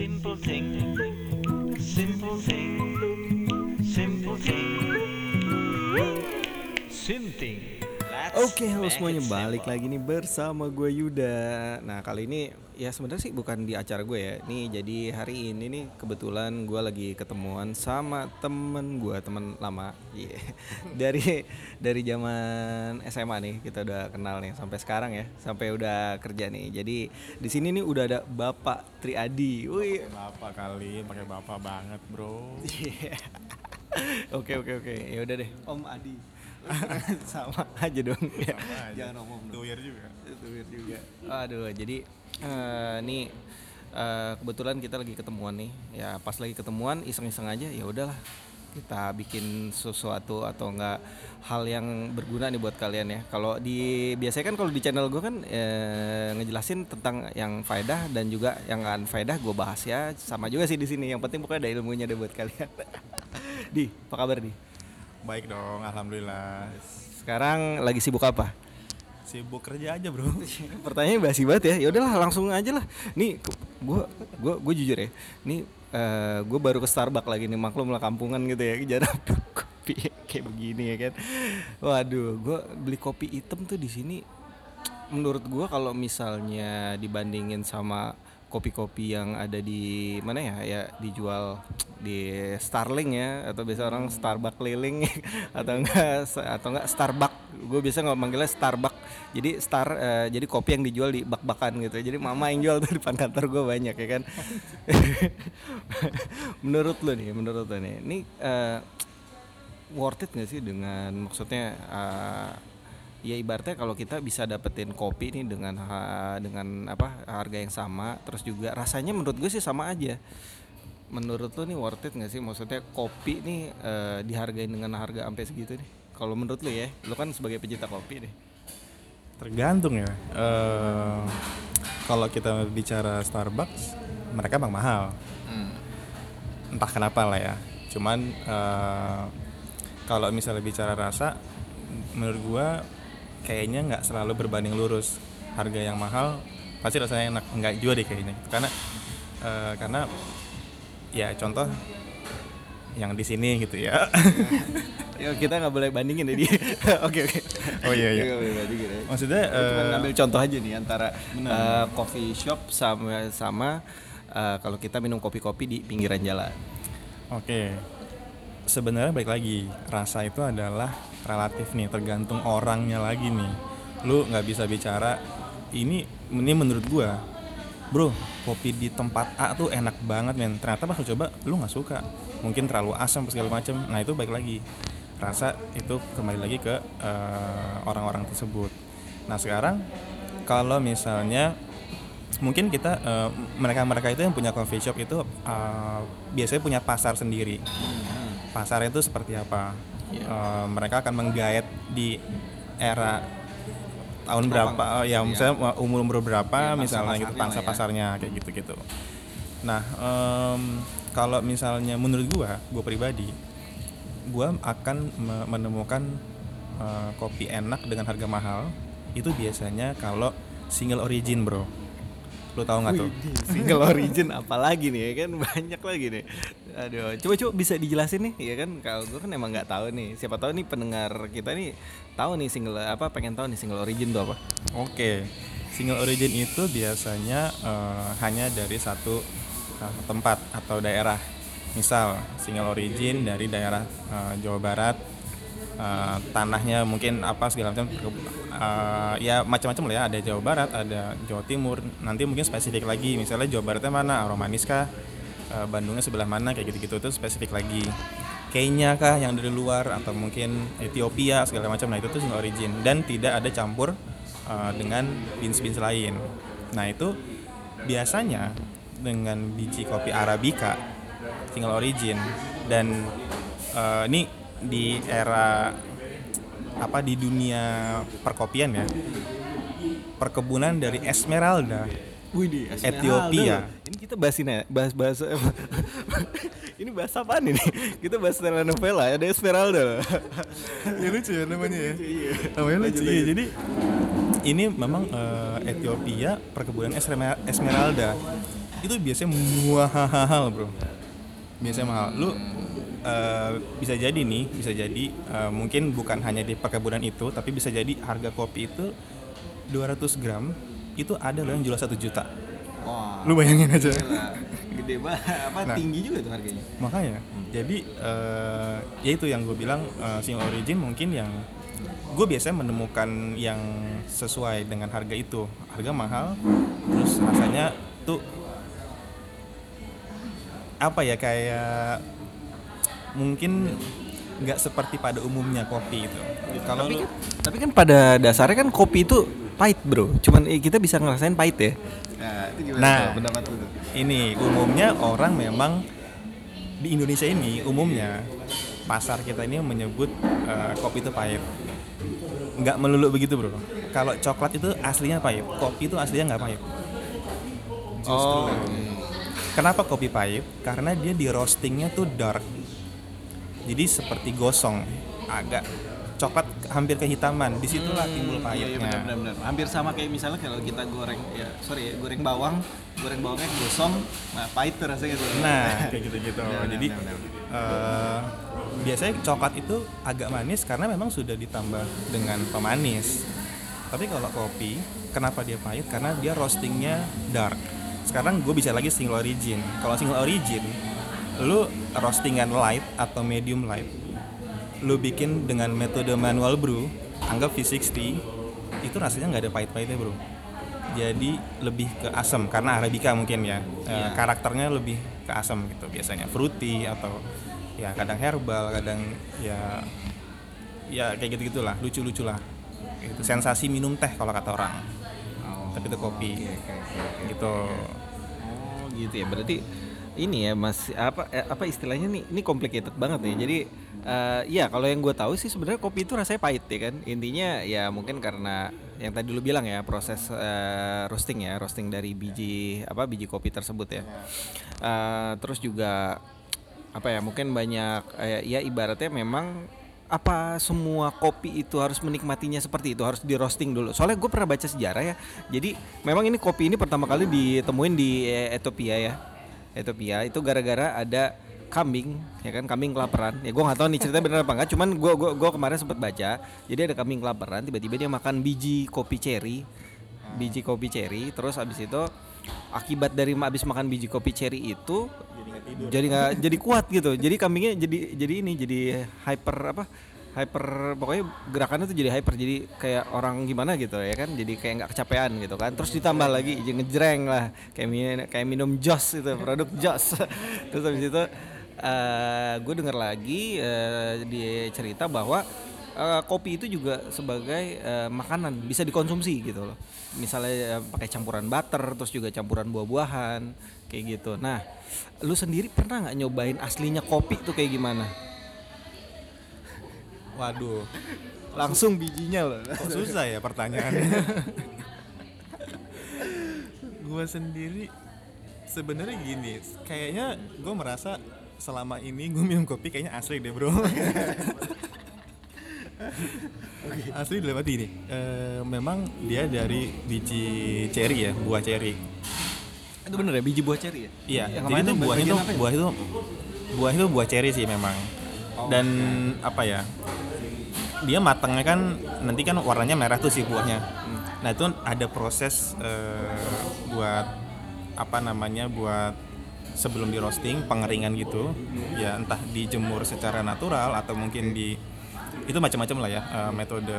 Simple thing, simple thing, simple thing. simple Let's Oke, halo make semuanya it balik lagi nih bersama gue Yuda. Nah kali ini ya sebenarnya sih bukan di acara gue ya. Nih jadi hari ini nih kebetulan gue lagi ketemuan sama temen gue temen lama. Iya. Dari dari zaman SMA nih kita udah kenal nih sampai sekarang ya, sampai udah kerja nih. Jadi di sini nih udah ada Bapak Triadi. Wih. Bapak kali, pakai bapak banget bro. Iya. Oke oke oke. Ya udah deh, Om Adi. sama aja dong. Ya, aja. Jangan ngomong. Doyer juga. weird juga aduh jadi nih eh, kebetulan kita lagi ketemuan nih ya pas lagi ketemuan iseng-iseng aja ya udahlah kita bikin sesuatu atau enggak hal yang berguna nih buat kalian ya kalau di biasanya kan kalau di channel gue kan eh, ngejelasin tentang yang faedah dan juga yang nggak faedah gue bahas ya sama juga sih di sini yang penting pokoknya ada ilmunya deh buat kalian di apa kabar di Baik dong, alhamdulillah. sekarang lagi sibuk apa? Sibuk kerja aja bro. pertanyaannya basi banget ya. Ya udahlah langsung aja lah. Nih gue gue gue jujur ya. Nih gue baru ke Starbucks lagi nih maklum lah kampungan gitu ya. Jarang kopi kayak begini ya kan. Waduh gue beli kopi hitam tuh di sini menurut gue kalau misalnya dibandingin sama kopi-kopi yang ada di mana ya? Ya dijual di Starling ya atau biasa orang Starbucks keliling atau enggak atau enggak Starbucks. Gue biasa nggak manggilnya Starbucks. Jadi star eh, jadi kopi yang dijual di bak-bakan gitu jadi mama yang jual tuh di depan kantor gue banyak ya kan. Menurut lo nih menurut lo nih. Ini eh, worth it gak sih dengan maksudnya eh, ya ibaratnya kalau kita bisa dapetin kopi nih dengan ha- dengan apa harga yang sama terus juga rasanya menurut gue sih sama aja menurut lo nih worth it gak sih maksudnya kopi nih eh, dihargain dengan harga sampai segitu nih kalau menurut lo ya lo kan sebagai pecinta kopi nih Tergantung ya. Eh, kalau kita bicara Starbucks, mereka emang mahal. Entah kenapa lah ya. Cuman eh, kalau misalnya bicara rasa, menurut gua kayaknya nggak selalu berbanding lurus. Harga yang mahal pasti rasanya enak. Enggak juga deh kayaknya. Karena eh, karena ya contoh yang di sini gitu ya. ya kita nggak boleh bandingin ya dia oke oke Oh, iya, iya. Kita nggak boleh bandingin ya. Maksudnya Kita cuma eh, ngambil contoh aja nih antara eh, coffee shop sama sama eh, kalau kita minum kopi-kopi di pinggiran jalan. Oke, sebenarnya baik lagi rasa itu adalah relatif nih, tergantung orangnya lagi nih. Lu nggak bisa bicara ini ini menurut gua, bro kopi di tempat A tuh enak banget men. Ternyata pas lu coba lu nggak suka, mungkin terlalu asam segala macem. Nah itu baik lagi rasa itu kembali lagi ke eh, orang-orang tersebut. Nah sekarang kalau misalnya mungkin kita eh, mereka-mereka itu yang punya coffee shop itu eh, biasanya punya pasar sendiri. Pasar itu seperti apa? Eh, mereka akan menggait di era tahun berapa? eh, ya misalnya umur umur berapa? misalnya gitu pangsa pasarnya kayak gitu gitu. Nah em, kalau misalnya menurut gua, gua pribadi, gua akan me- menemukan eh, kopi enak dengan harga mahal itu biasanya kalau single origin bro lu tahu nggak tuh Single origin apalagi nih ya kan banyak lagi nih. Aduh, coba coba bisa dijelasin nih ya kan kalau gue kan emang nggak tahu nih. Siapa tahu nih pendengar kita nih tahu nih single apa pengen tahu nih single origin tuh apa. Oke, single origin itu biasanya eh, hanya dari satu eh, tempat atau daerah. Misal single origin dari daerah eh, Jawa Barat, eh, tanahnya mungkin apa segala macam, eh, ya macam-macam lah ya. Ada Jawa Barat, ada Jawa Timur. Nanti mungkin spesifik lagi, misalnya Jawa Baratnya mana, Aromanis kah, Eh, Bandungnya sebelah mana, kayak gitu-gitu itu spesifik lagi. Kenya kah yang dari luar atau mungkin Ethiopia segala macam. Nah itu tuh single origin dan tidak ada campur uh, dengan beans-beans lain. Nah itu biasanya dengan biji kopi arabica single origin dan uh, ini di era apa di dunia perkopian ya perkebunan dari Esmeralda Wih di Ethiopia. Kita bahas ini ya, bahas bahas ini bahas apa nih? Kita bahas telenovela ada Esmeralda. Ya lucu ya namanya ya. Iya. namanya lucu iya jadi ini memang eh, Ethiopia perkebunan Esmer- Esmeralda. Itu biasanya mahal bro. Biasanya mahal. Lu eh, bisa jadi nih bisa jadi eh, mungkin bukan hanya di perkebunan itu tapi bisa jadi harga kopi itu 200 gram itu ada loh yang jual satu juta Wah. lu bayangin aja Gila. Gede banget. Apa Nah. tinggi juga tuh harganya. makanya jadi eh, ya itu yang gue bilang eh, single origin mungkin yang gue biasanya menemukan yang sesuai dengan harga itu harga mahal terus rasanya tuh apa ya kayak mungkin nggak seperti pada umumnya kopi itu kalau tapi lu kan, tapi kan pada dasarnya kan kopi itu pahit bro. Cuman eh, kita bisa ngerasain pahit ya. Nah, itu gimana Nah. pendapat lu ini umumnya orang memang di Indonesia ini umumnya pasar kita ini menyebut eh, kopi itu pahit nggak melulu begitu bro kalau coklat itu aslinya pahit kopi itu aslinya nggak pahit justru Oh. kenapa kopi pahit karena dia di roastingnya tuh dark jadi seperti gosong agak coklat hampir kehitaman di situlah timbul Iya, iya pahitnya benar benar. Hampir sama kayak misalnya kalau kita goreng ya sorry ya, goreng bawang, goreng bawangnya gosong, nah pahit tuh rasanya tuh. Nah, kayak gitu-gitu. Benar, Jadi benar, benar, eh, biasanya coklat itu agak manis karena memang sudah ditambah dengan pemanis. Tapi kalau kopi, kenapa dia pahit? Karena dia roastingnya dark. Sekarang gue bisa lagi single origin. Kalau single origin, lu roastingan light atau medium light, lu bikin dengan metode manual brew, anggap V60, itu rasanya nggak ada pahit-pahitnya bro. Jadi lebih ke asam karena arabica mungkin ya. Eh, Iya. karakternya lebih ke asam gitu biasanya fruity atau ya kadang herbal kadang ya ya kayak gitu gitulah lucu lucu lah itu sensasi minum teh kalau kata orang Oh, tapi itu kopi oke, oke, oke. gitu Oh gitu ya berarti ini ya mas apa eh, apa istilahnya nih? Ini complicated banget nih jadi eh, ya kalau yang gue tahu sih sebenarnya kopi itu rasanya pahit ya kan. Intinya ya mungkin karena yang tadi lu bilang ya proses eh, roasting ya roasting dari biji apa biji kopi tersebut ya. Eh, terus juga apa ya mungkin banyak eh, ya ibaratnya memang apa semua kopi itu harus menikmatinya seperti itu harus di roasting dulu. Soalnya gue pernah baca sejarah ya. Jadi memang ini kopi ini pertama kali ditemuin di Ethiopia ya Ethiopia itu gara-gara ada kambing ya kan? Kambing kelaparan. Ya gue nggak tahu nih ceritanya benar apa enggak cuman gue gua, gua kemarin sempat baca jadi ada kambing kelaparan tiba-tiba dia makan biji kopi cherry. Biji kopi cherry terus abis itu akibat dari abis makan biji kopi cherry itu jadi nggak jadi kuat gitu. Jadi kambingnya jadi jadi ini jadi hyper apa hyper pokoknya gerakannya tuh jadi hyper jadi kayak orang gimana gitu ya kan? Jadi kayak nggak kecapean gitu kan? Terus ditambah lagi jadi ngejreng lah. Kayak minum kayak minum jos itu produk jos. Terus habis itu gue denger lagi eh, dia cerita bahwa eh, kopi itu juga sebagai eh, makanan bisa dikonsumsi gitu loh. Misalnya eh, pakai campuran butter terus juga campuran buah-buahan kayak gitu. Nah lu sendiri pernah nggak nyobain aslinya kopi tuh kayak gimana waduh. Langsung bijinya loh. Kok susah ya pertanyaannya? Gue sendiri sebenarnya gini kayaknya gue merasa selama ini gue minum kopi kayaknya asli deh bro. Asli dalam arti ini eh, memang dia dari biji cherry ya buah cherry. Itu bener ya biji buah ceri ya? Iya, Yang jadi itu tuh buah itu ya? buah itu buah itu buah cherry sih memang. Dan apa ya? Dia matangnya kan nanti kan warnanya merah tuh sih buahnya. Nah, itu ada proses eh, buat apa namanya? buat sebelum di roasting, pengeringan gitu. Ya entah dijemur secara natural atau mungkin di itu macam-macam lah ya eh, metode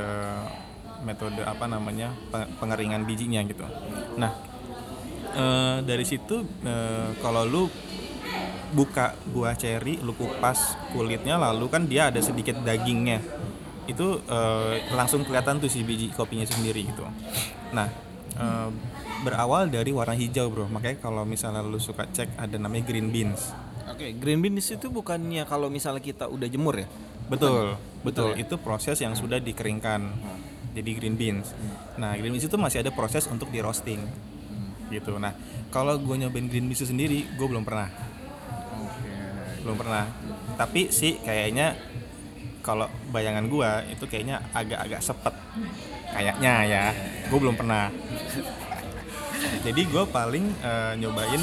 metode apa namanya? pe- pengeringan bijinya gitu. Nah, Eh, dari situ eh, kalau lu buka buah ceri lu kupas kulitnya lalu kan dia ada sedikit dagingnya itu eh, langsung kelihatan tuh si biji kopinya sendiri gitu. Nah eh, berawal dari warna hijau bro. Makanya kalau misalnya lu suka cek ada namanya green beans. Oke, green beans itu bukannya kalau misalnya kita udah jemur ya? betul betul ya? itu proses yang sudah dikeringkan. Jadi green beans. Nah green beans itu masih ada proses untuk di roasting. Gitu. Nah kalau gue nyobain green beans sendiri gue belum pernah. Belum pernah. Tapi sih kayaknya kalau bayangan gua itu kayaknya agak-agak sepet. Kayaknya ya. Gue belum pernah. Jadi gue paling eh, nyobain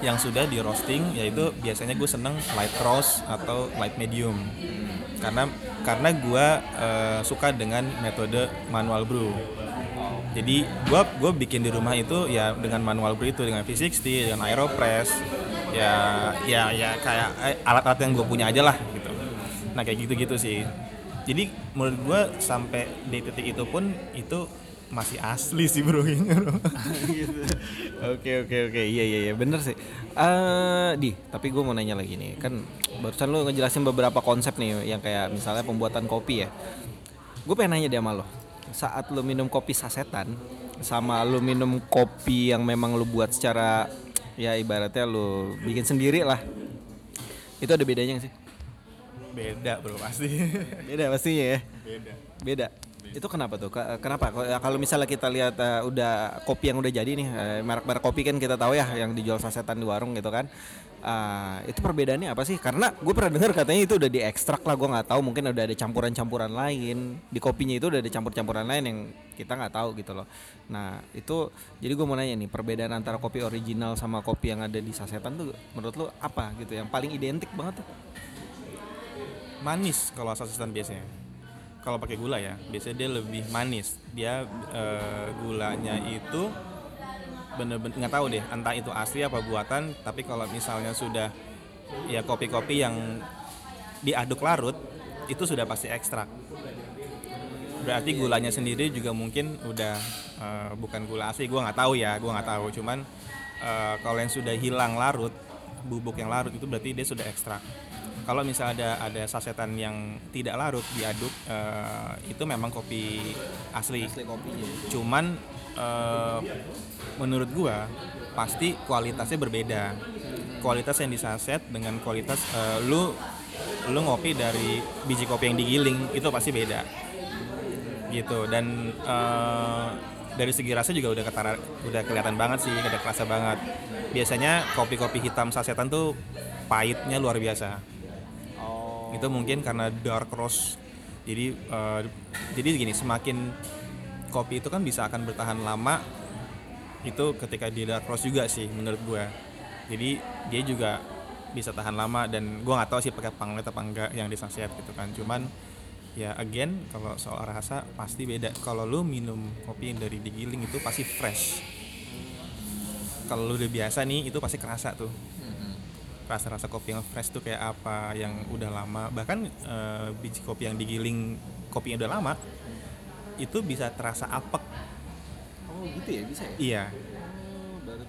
yang sudah di roasting yaitu biasanya gue seneng light roast atau light medium. Karena karena gue eh, suka dengan metode manual brew. Jadi gua gua bikin di rumah itu ya dengan manual brew itu dengan V60 dengan aeropress. Ya ya ya kayak eh, alat-alat yang gue punya aja lah gitu nah kayak gitu-gitu sih jadi menurut gua sampai di titik itu pun itu masih asli sih bro. Oke oke oke iya iya iya bener sih. Eh di tapi gue mau nanya lagi nih kan barusan lu ngejelasin beberapa konsep nih yang kayak misalnya pembuatan kopi ya. Gue pengen nanya deh sama lo saat lu minum kopi sasetan sama lu minum kopi yang memang lu buat secara ya ibaratnya lu bikin sendiri lah itu ada bedanya sih? Beda bro pasti Beda pastinya ya. beda Beda. Itu kenapa tuh? Ke- Kenapa? Kalau- Kalau misalnya kita lihat eh, udah kopi yang udah jadi nih, eh, merek-merek kopi kan kita tahu ya yang dijual sasetan di warung gitu kan. Ah, itu perbedaannya apa sih? Karena gue pernah dengar katanya itu udah diekstrak lah, gue nggak tahu mungkin udah ada campuran-campuran lain di kopinya itu udah ada campur-campuran lain yang kita nggak tahu gitu loh. Nah itu jadi gue mau nanya nih perbedaan antara kopi original sama kopi yang ada di sasetan tuh menurut lo apa gitu? Yang paling identik banget tuh? Manis kalau sasetan biasanya. Kalau pakai gula ya biasanya dia lebih manis. Dia eh, gulanya itu bener-bener nggak tahu deh entah itu asli apa buatan tapi kalau misalnya sudah ya kopi-kopi yang diaduk larut itu sudah pasti ekstrak berarti gulanya sendiri juga mungkin udah eh, bukan gula asli gua nggak tahu ya gua nggak tahu. Cuman eh, kalau yang sudah hilang larut bubuk yang larut itu berarti dia sudah ekstrak kalau misalnya ada ada sasetan yang tidak larut diaduk eh, itu memang kopi asli. Asli kopinya. cuman eh, menurut gua pasti kualitasnya berbeda. Kualitas yang disaset dengan kualitas eh, lu lu ngopi dari biji kopi yang digiling itu pasti beda. Gitu. Dan eh, dari segi rasa juga udah ketara, udah kelihatan banget sih udah kerasa banget. Biasanya kopi-kopi hitam sasetan tuh pahitnya luar biasa. Itu mungkin karena dark roast. Jadi eh, jadi gini semakin kopi itu kan bisa akan bertahan lama itu ketika di dark roast juga sih menurut gua. Jadi dia juga bisa tahan lama dan gua nggak tahu sih pakai panglet apa enggak yang disaset gitu kan. Cuman ya again kalau soal rasa pasti beda. Kalau lu minum kopi yang dari digiling itu pasti fresh. Kalau lu udah biasa nih itu pasti kerasa tuh rasa-rasa kopi yang fresh tuh kayak apa yang udah lama. Bahkan eh, biji kopi yang digiling kopi yang udah lama itu bisa terasa apek. Oh gitu ya bisa ya? iya.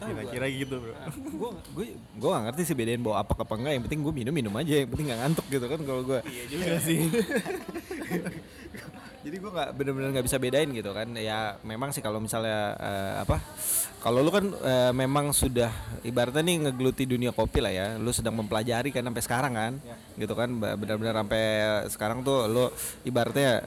Oh, kira-kira gitu bro. Gue gue gue gak ngerti sih bedain bawa apa apa enggak. Yang penting gue minum minum aja yang penting nggak ngantuk gitu kan kalau gue iya juga sih jadi gue nggak bener-bener nggak bisa bedain gitu kan. Ya memang sih kalau misalnya eh, apa kalau lu kan eh, memang sudah ibaratnya nih ngegeluti dunia kopi lah ya. Lu sedang mempelajari kan sampai sekarang kan. Gitu kan benar-benar sampai sekarang tuh lu ibaratnya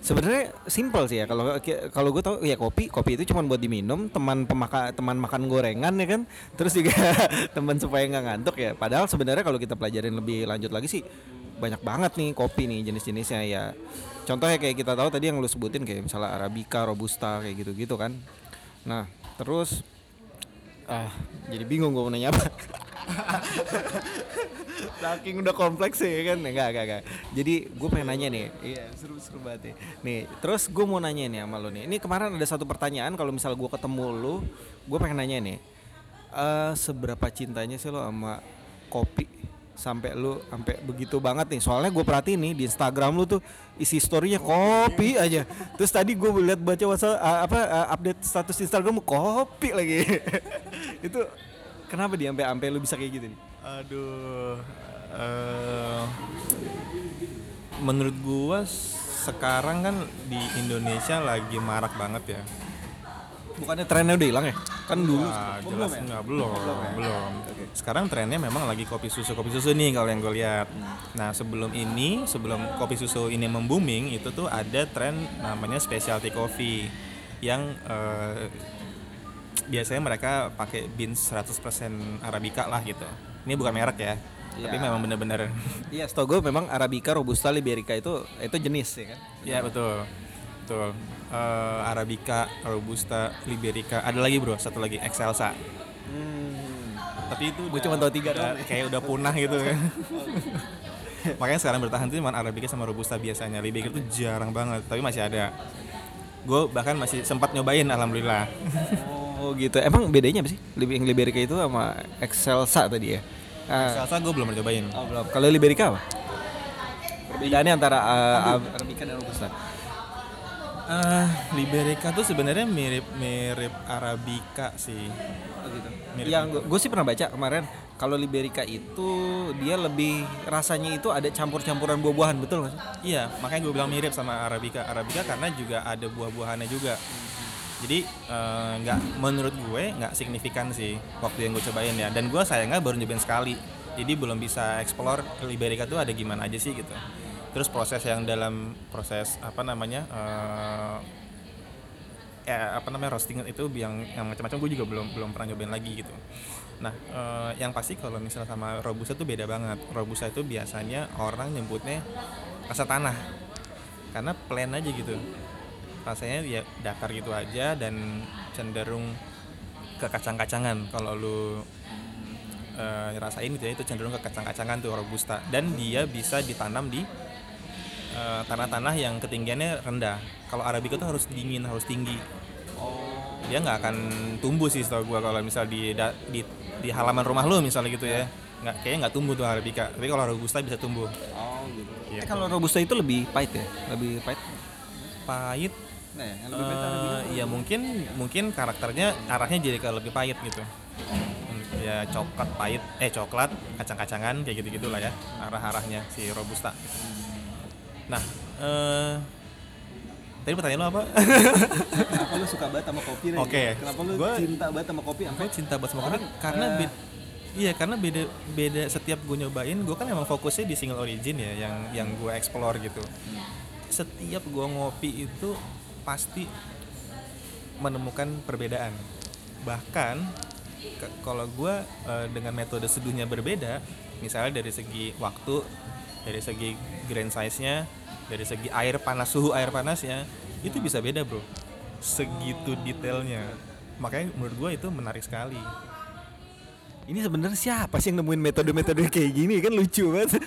sebenarnya simple sih ya. Kalau kalau gue tau ya kopi kopi itu cuma buat diminum teman pemaka teman makan gorengan ya kan. Terus juga teman supaya nggak ngantuk ya. Padahal sebenarnya kalau kita pelajarin lebih lanjut lagi sih banyak banget nih kopi nih jenis-jenisnya ya. Contohnya kayak kita tahu tadi yang lu sebutin kayak misalnya arabica robusta kayak gitu-gitu kan. Nah terus ah jadi bingung gue mau nanya apa. Saking udah kompleks sih kan? Enggak, enggak, enggak. Jadi gue pengen nanya nih. Iya seru-seru banget ya Nih terus gue mau nanya nih sama lo nih. Ini kemarin ada satu pertanyaan Kalau misal gue ketemu lo Gue pengen nanya nih. Eh Seberapa cintanya sih lo sama kopi Sampai lu sampai begitu banget nih Soalnya gue perhatiin nih di Instagram lu tuh Isi storynya kopi aja Terus tadi gue lihat baca WhatsApp eh, apa eh, update status Instagram lu kopi lagi Itu kenapa dia sampai sampai lu bisa kayak gitu nih? aduh eh, menurut gua sekarang kan di Indonesia lagi marak banget ya Bukannya trennya udah hilang ya? Kan dulu. Oh, jelas belum ya? nggak belum ya? belum sekarang trennya memang lagi kopi susu kopi susu nih kalau yang gue lihat nah sebelum ini sebelum kopi susu ini membooming itu tuh ada tren namanya specialty coffee yang eh, biasanya mereka pakai beans 100% arabica lah gitu ini bukan merek ya tapi Iya. memang bener-bener Iya, setahu gue memang Arabica, Robusta, Liberica itu itu jenis ya kan? ya betul betul Eh, arabica robusta liberica ada lagi bro satu lagi excelsa Hmm. Tapi itu udah- cuma tahu tiga doang. Kayak udah punah gitu kan. Makanya sekarang bertahan tuh cuma Arabica sama Robusta biasanya. Liberica itu jarang banget, tapi masih ada. Gue bahkan masih sempat nyobain alhamdulillah. Oh gitu. Emang bedanya apa sih? Yang Liberica itu sama Excelsa tadi ya? Ah, Salsa gue belum pernah cobain. oh, belum. Kalau Liberica apa? Perbedaannya antara uh, Arabica dan Robusta. Eh, Liberica tuh sebenarnya mirip-mirip Arabica sih. Oh gitu. Mirip. Yang gue sih pernah baca kemarin kalau Liberica itu dia lebih rasanya itu ada campur-campuran buah-buahan betul nggak sih? Iya, makanya gue bilang mirip sama Arabica. Arabica karena juga ada buah-buahannya juga. Jadi eh, nggak menurut gue nggak signifikan sih waktu yang gue cobain ya. Dan gue sayangnya baru nyobain sekali. Jadi belum bisa explore Liberica tuh ada gimana aja sih gitu. Terus proses yang dalam proses apa namanya eh, ya apa namanya roasting itu yang yang macam-macam gue juga belum belum pernah nyobain lagi gitu. Nah, eh, yang pasti kalau misalnya sama robusta tuh beda banget. Robusta itu biasanya orang nyebutnya rasa tanah. Karena plain aja gitu. Rasanya ya datar gitu aja dan cenderung ke kacang-kacangan kalau lu eh, rasain gitu ya itu cenderung ke kacang-kacangan tuh robusta dan dia bisa ditanam di eh, tanah-tanah yang ketinggiannya rendah. Kalau arabica tuh harus dingin, harus tinggi. Dia nggak akan tumbuh sih setahu gua kalau misal di, da- di di halaman rumah lu misalnya gitu ya. Nggak kayaknya nggak tumbuh tuh arabica. Tapi kalau robusta bisa tumbuh. Oh gitu. Iya. kalau Robusta itu lebih pahit ya? Lebih pahit? Pahit Nah, yang eh, ya mungkin mungkin karakternya arahnya jadi ke lebih pahit gitu. Ya coklat pahit, eh coklat kacang-kacangan kayak gitu gitulah ya arah-arahnya si robusta. Nah, eh tadi pertanyaan lo apa? Kenapa lu suka banget sama kopi? Oke. Kenapa lu Gua- cinta banget sama kopi? Sampai cinta banget sama kopi karena eh, beda iya karena beda beda setiap gue nyobain gue kan emang fokusnya di single origin ya yang yang gue explore gitu setiap gue ngopi itu pasti menemukan perbedaan bahkan kalau gue eh, dengan metode seduhnya berbeda misalnya dari segi waktu dari segi grain size nya dari segi air panas suhu air panasnya itu bisa beda bro. Segitu detailnya. Makanya menurut gue itu menarik sekali Ini sebenarnya siapa sih yang nemuin metode-metode kayak gini kan lucu banget.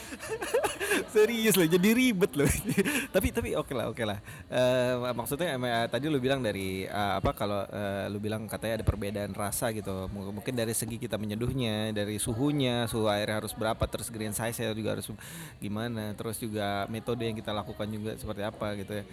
Serius loh, jadi ribet loh. tapi tapi oke lah, oke lah. Eh, maksudnya eh, tadi lu bilang dari eh, apa kalau eh, lu bilang katanya ada perbedaan rasa gitu. M- Mungkin dari segi kita menyeduhnya, dari suhunya, suhu air harus berapa, terus green size juga harus gimana, terus juga metode yang kita lakukan juga seperti apa gitu ya.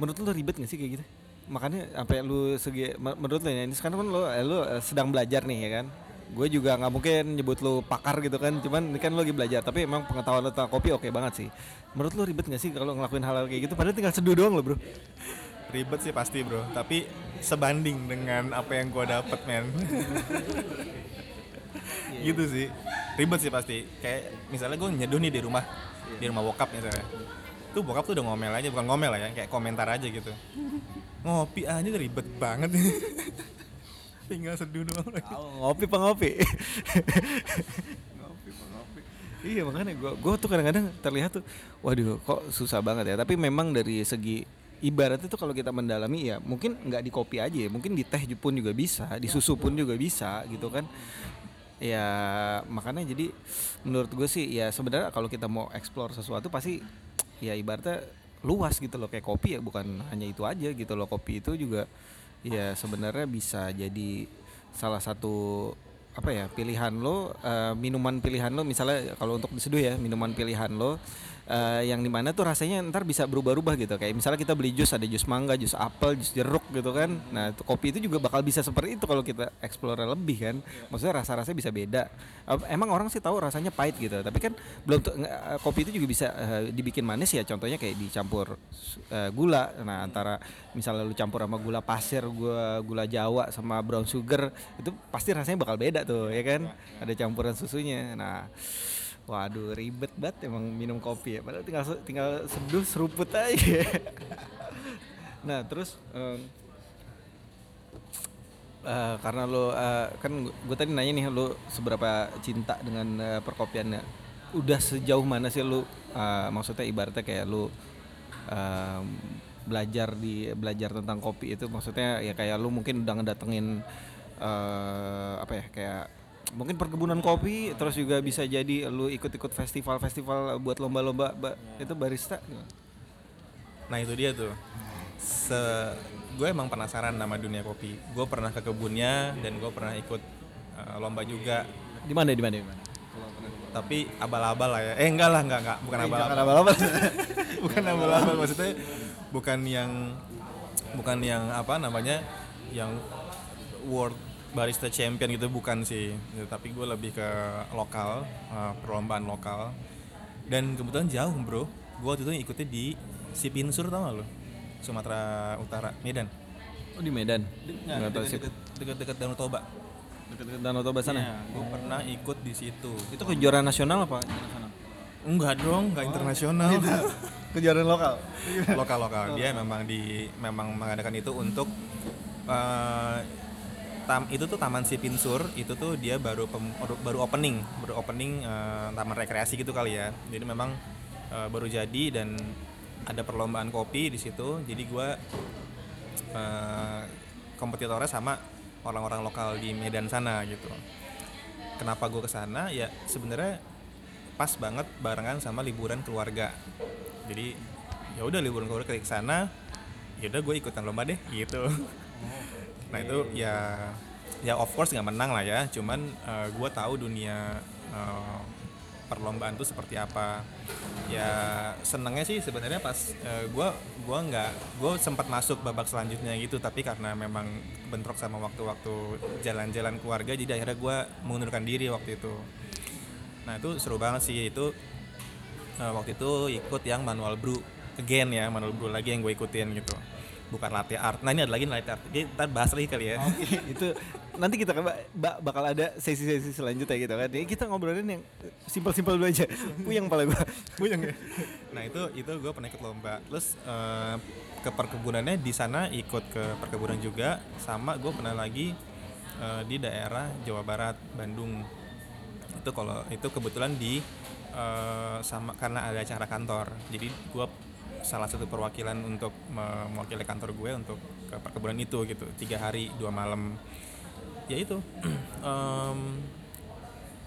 Menurut lu ribet gak sih kayak gitu? Makanya sampai lu segi me- menurut lu ya, ini sekarang kan lu, lu sedang belajar nih ya kan? Gue juga nggak mungkin nyebut lu pakar gitu kan, cuman ini kan lu lagi belajar. Tapi emang pengetahuan lu tentang kopi oke banget sih. Menurut lu ribet gak sih kalau ngelakuin hal-hal kayak gitu? Padahal tinggal seduh doang lo bro. ribet sih pasti bro tapi sebanding dengan apa yang gue dapet men gitu sih ribet sih pasti kayak misalnya gue nyeduh nih di rumah di rumah bokap misalnya tuh bokap tuh udah ngomel aja bukan ngomel lah ya kayak komentar aja gitu ngopi aja ribet banget tinggal seduh doang lagi ngopi pak ngopi. ngopi pak ngopi. Iya makanya gue gue tuh kadang-kadang terlihat tuh, waduh kok susah banget ya. Tapi memang dari segi ibaratnya tuh kalau kita mendalami ya mungkin nggak di kopi aja ya, mungkin di teh pun juga bisa, di susu pun juga bisa gitu kan. Ya makanya jadi menurut gue sih ya sebenarnya kalau kita mau explore sesuatu pasti ya ibaratnya luas gitu loh kayak kopi ya bukan hanya itu aja gitu loh kopi itu juga ya sebenarnya bisa jadi salah satu apa ya pilihan lo eh, minuman pilihan lo. Misalnya kalau untuk diseduh ya minuman pilihan lo eh, yang di mana tuh rasanya ntar bisa berubah-ubah gitu. Kayak misalnya kita beli jus ada jus mangga jus apel jus jeruk gitu kan. Nah itu kopi itu juga bakal bisa seperti itu kalau kita explore lebih kan. Maksudnya rasa-rasanya bisa beda. Eh, emang orang sih tahu rasanya pahit gitu. Tapi kan belum eh, kopi itu juga bisa eh, dibikin manis ya. Contohnya kayak dicampur eh, gula. Nah antara misalnya lu campur sama gula pasir gula gula jawa sama brown sugar itu pasti rasanya bakal beda tuh ya kan? Ada campuran susunya. Nah waduh ribet banget emang minum kopi ya. Padahal tinggal tinggal seduh seruput aja. Nah terus em, Eh, karena lo eh, kan gue tadi nanya nih lo seberapa cinta dengan eh, perkopiannya? Udah sejauh mana sih lo eh, maksudnya ibaratnya kayak lo em, belajar di belajar tentang kopi itu? Maksudnya ya kayak lo mungkin udah ngedatengin eh, apa ya kayak mungkin perkebunan kopi terus juga bisa jadi lu ikut-ikut festival-festival buat lomba-lomba ba- itu barista Nah itu dia tuh. Se gue emang penasaran sama dunia kopi. Gue pernah ke kebunnya dan gue pernah ikut uh, lomba juga. di mana di mana di mana Tapi abal-abal lah ya. Eh enggak lah, enggak enggak, bukan abal-abal. Abal-abal. bukan abal-abal maksudnya bukan yang bukan yang apa namanya yang world barista champion gitu bukan sih. Gitu, tapi gue lebih ke lokal uh, perlombaan lokal. Dan kebetulan jauh bro. Gue waktu itu ikutnya di Sipinsur tau gak lo Sumatera Utara Medan. Oh di Medan? Sih. dekat-dekat Danau Toba. Dekat Danau Toba sana? Iya, gue pernah ikut di situ. Itu kejuaraan nasional apa? Internasional? Enggak dong enggak internasional. Kejuaraan lokal? Lokal lokal. Dia memang di memang mengadakan itu untuk eh, tam itu tuh taman Sipinsur itu tuh dia baru pem- baru- opening baru opening eh, taman rekreasi gitu kali ya. Jadi memang eh, baru jadi dan ada perlombaan kopi di situ. Jadi gua eh, kompetitornya sama orang-orang lokal di Medan sana gitu. Kenapa gue ke sana ya sebenarnya pas banget barengan sama liburan keluarga. Jadi ya udah liburan keluarga ke sana ya udah gue ikutan lomba deh gitu nah itu ya ya of course nggak menang lah ya. Cuman gue tahu dunia eh, perlombaan itu seperti apa. Ya senengnya sih sebenarnya pas gue gua nggak gue sempat masuk babak selanjutnya gitu. Tapi karena memang bentrok sama waktu-waktu jalan-jalan keluarga jadi akhirnya gue mengundurkan diri waktu itu. Nah itu seru banget sih. Itu eh, waktu itu ikut yang manual brew again ya manual brew lagi yang gue ikutin gitu bukan latte art nah ini ada lagi latte art kita bahas lagi kali ya itu nanti kita kan ba- bakal ada sesi-sesi selanjutnya gitu kan Ini kita ngobrolin yang simpel-simpel dulu aja puyeng pala gua Puyeng ya. Nah itu itu gue pernah ikut lomba. Terus eh, ke perkebunannya di sana ikut ke perkebunan juga. Sama gue pernah lagi eh, di daerah Jawa Barat, Bandung. Itu kalau itu kebetulan di eh, sama karena ada acara kantor. Jadi gue salah satu perwakilan untuk me- mewakili kantor gue untuk ke perkebunan itu gitu. Tiga hari dua malam. Ya itu. Em,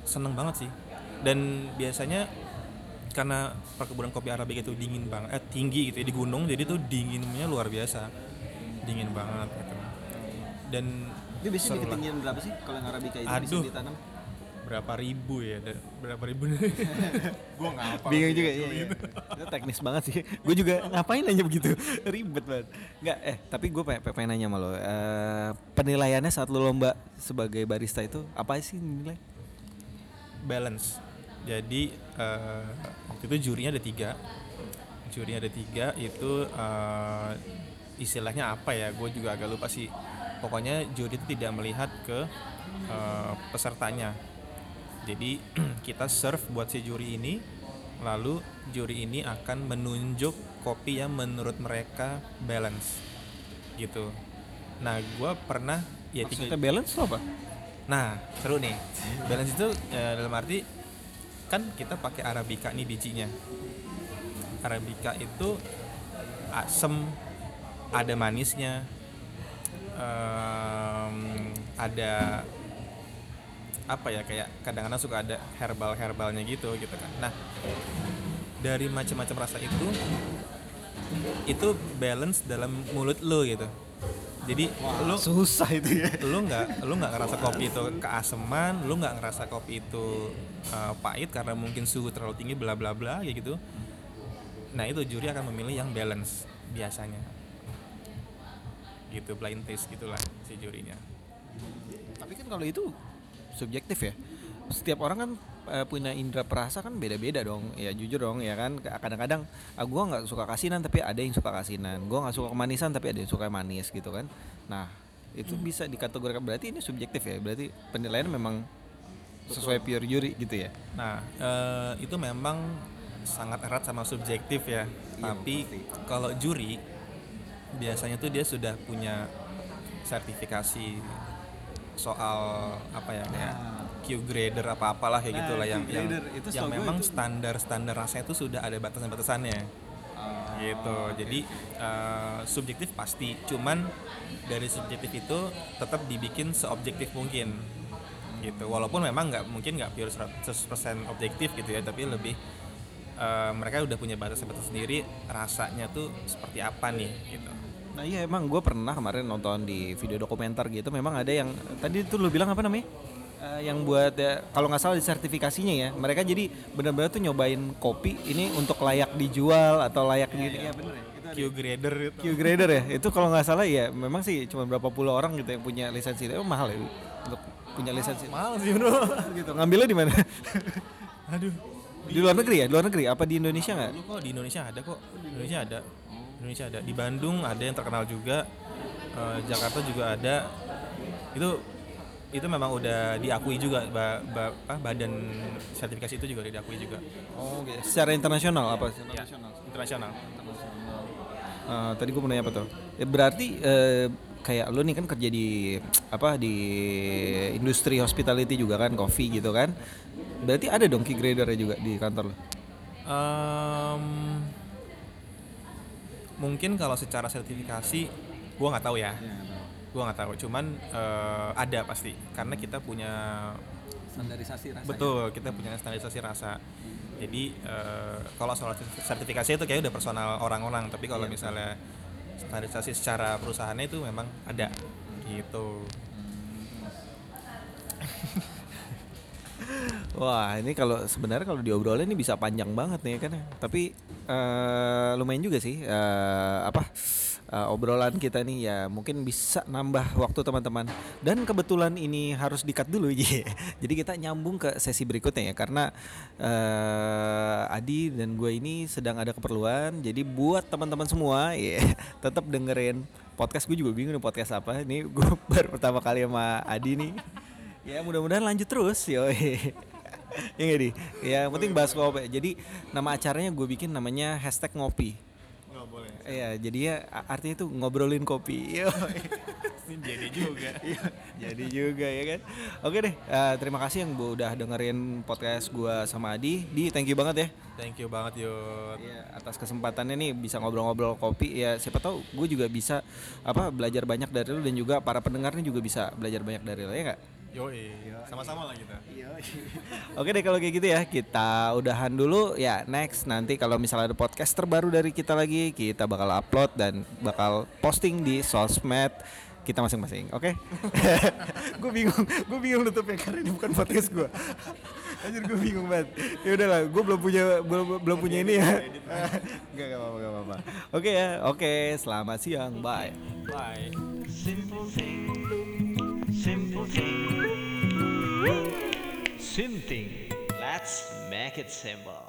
seneng banget sih dan biasanya karena perkebunan kopi arabica itu dingin banget eh tinggi gitu ya di gunung jadi tuh dinginnya luar biasa dingin banget gitu dan ini biasanya di ketinggian berapa sih kalau yang arabica itu bisa Aduh. ditanam berapa ribu ya berapa ribu? Gua nggak apa bingung juga iya, iya. itu. Teknis banget sih. Gue juga ngapain nanya begitu? Ribet banget. Nggak eh tapi gue pengen, pengen nanya sama lo Eh, penilaiannya saat lo lomba sebagai barista itu apa sih nilai? Balance. Jadi eh, waktu itu jurinya ada tiga. Jurinya ada tiga itu eh, istilahnya apa ya? Gue juga agak lupa sih. Pokoknya juri itu tidak melihat ke eh, pesertanya jadi kita serve buat si juri ini lalu juri ini akan menunjuk kopi yang menurut mereka balance gitu nah gue pernah ya tiga- maksudnya balance tuh apa Nah, seru nih. Balance itu eh, dalam arti kan kita pakai arabica nih bijinya. Arabica itu asem, ada manisnya, em, ada apa ya kayak kadang-kadang suka ada herbal herbalnya gitu gitu kan. Nah, dari macam-macam rasa itu itu balance dalam mulut lo gitu. Jadi lo susah itu ya lu nggak lu nggak ngerasa kopi itu keaseman lu nggak ngerasa kopi itu uh, pahit karena mungkin suhu terlalu tinggi bla bla bla kayak gitu nah itu juri akan memilih yang balance biasanya gitu blind taste gitulah si jurinya tapi kan kalau itu subjektif ya. Setiap orang kan eh, punya indera perasa kan beda-beda dong. Ya jujur dong ya kan. Kadang-kadang ah, gua nggak suka kasinan tapi ada yang suka kasinan. Gua nggak suka kemanisan tapi ada yang suka manis gitu kan. Nah itu bisa dikategorikan. Berarti ini subjektif ya? Berarti penilaian memang sesuai pure juri gitu ya? Nah eh, itu memang sangat erat sama subjektif ya. Tapi kalau juri biasanya tuh dia sudah punya sertifikasi soal apa ya kayak Q grader apa apalah kayak Nah, gitulah yang yang, itu yang memang itu- standar standar rasanya itu sudah ada batasan-batasannya. Gitu. jadi eh, subjektif pasti. Cuman dari subjektif itu tetap dibikin seobjektif mungkin. Gitu. Walaupun memang nggak mungkin nggak pure 100% objektif gitu ya tapi lebih eh, mereka udah punya batas-batas sendiri rasanya tuh seperti apa nih gitu Nah iya emang gue pernah kemarin nonton di video dokumenter gitu. Memang ada yang tadi itu lu bilang apa namanya? Eh, yang buat ya, kalau nggak salah di sertifikasinya ya. Mereka jadi benar-benar tuh nyobain kopi ini untuk layak dijual atau layak gitu. ya bener ya. Itu ada. Q grader itu Q grader ya. Itu kalau nggak salah ya memang sih cuma berapa puluh orang gitu yang punya lisensi itu. Mahal ya untuk punya lisensi. mahal sih bro. Gitu. Ngambilnya di mana? Aduh. Di luar negeri ya? Di luar negeri? Apa di Indonesia nggak? Dulu kok di Indonesia ada kok. Di Indonesia ada. Indonesia ada. Di Bandung ada yang terkenal juga. Eh, Jakarta juga ada. Itu itu memang udah diakui juga ba- ba- apa, badan sertifikasi itu juga diakui juga. oh gitu secara internasional apa Ya, internasional internasional. Eh, tadi gue mau nanya apa tuh? Ya, berarti eh, kayak lo nih kan kerja di apa di industri hospitality juga kan, coffee gitu kan? Berarti ada dong key gradernya juga di kantor lo? Em, mungkin kalau secara sertifikasi gua nggak tahu ya. Gua nggak tahu. Cuman eh, ada pasti karena kita punya Standarisasi rasanya. Betul, kita punya standarisasi rasa. Jadi eh, kalau soal sertifikasi itu kayak udah personal orang-orang, tapi kalau misalnya standarisasi secara perusahaannya itu memang ada gitu. Wah ini kalau sebenarnya kalau diobrolin ini bisa panjang banget nih kan ya. Tapi eh, lumayan juga sih eh, apa eh, obrolan kita nih ya mungkin bisa nambah waktu teman-teman. Dan kebetulan ini harus dikat dulu Ji. Jadi kita nyambung ke sesi berikutnya ya karena eh, Adi dan gue ini sedang ada keperluan. Jadi buat teman-teman semua ya tetap dengerin podcast gue juga bingung nih podcast apa. Ini gue baru pertama kali sama Adi nih. Ya mudah-mudahan lanjut terus yo. Ya nggak di? Ya yang penting bahas kopi. Jadi nama acaranya gue bikin namanya hashtag ngopi. Nggak boleh. Iya, jadi ya artinya itu ngobrolin kopi. Yo. Jadi juga. Iya, jadi juga ya kan. Oke deh, eh, terima kasih yang udah dengerin podcast gua sama Adi. Di thank you banget ya. Thank you banget Yud. Iya, atas kesempatannya nih bisa ngobrol-ngobrol kopi ya siapa tahu gue juga bisa apa belajar banyak dari lu dan juga para pendengarnya juga bisa belajar banyak dari lu ya nggak? Yoi. Sama-sama lah kita. Oke deh kalau kayak gitu ya kita udahan dulu. Ya next. Nanti kalau misalnya ada podcast terbaru dari kita lagi kita bakal upload dan bakal posting di sosmed kita masing-masing. Oke? Gue bingung. Gue bingung nutupnya karena ini bukan podcast gue Anjir gue bingung banget. Ya udahlah gue belum punya belum belum punya ini ya. Nggak nggak apa-apa nggak apa-apa. Oke ya oke. Selamat siang. Bye. Bye. Simple thing, simple thing. Sim thing. Let's make it simple.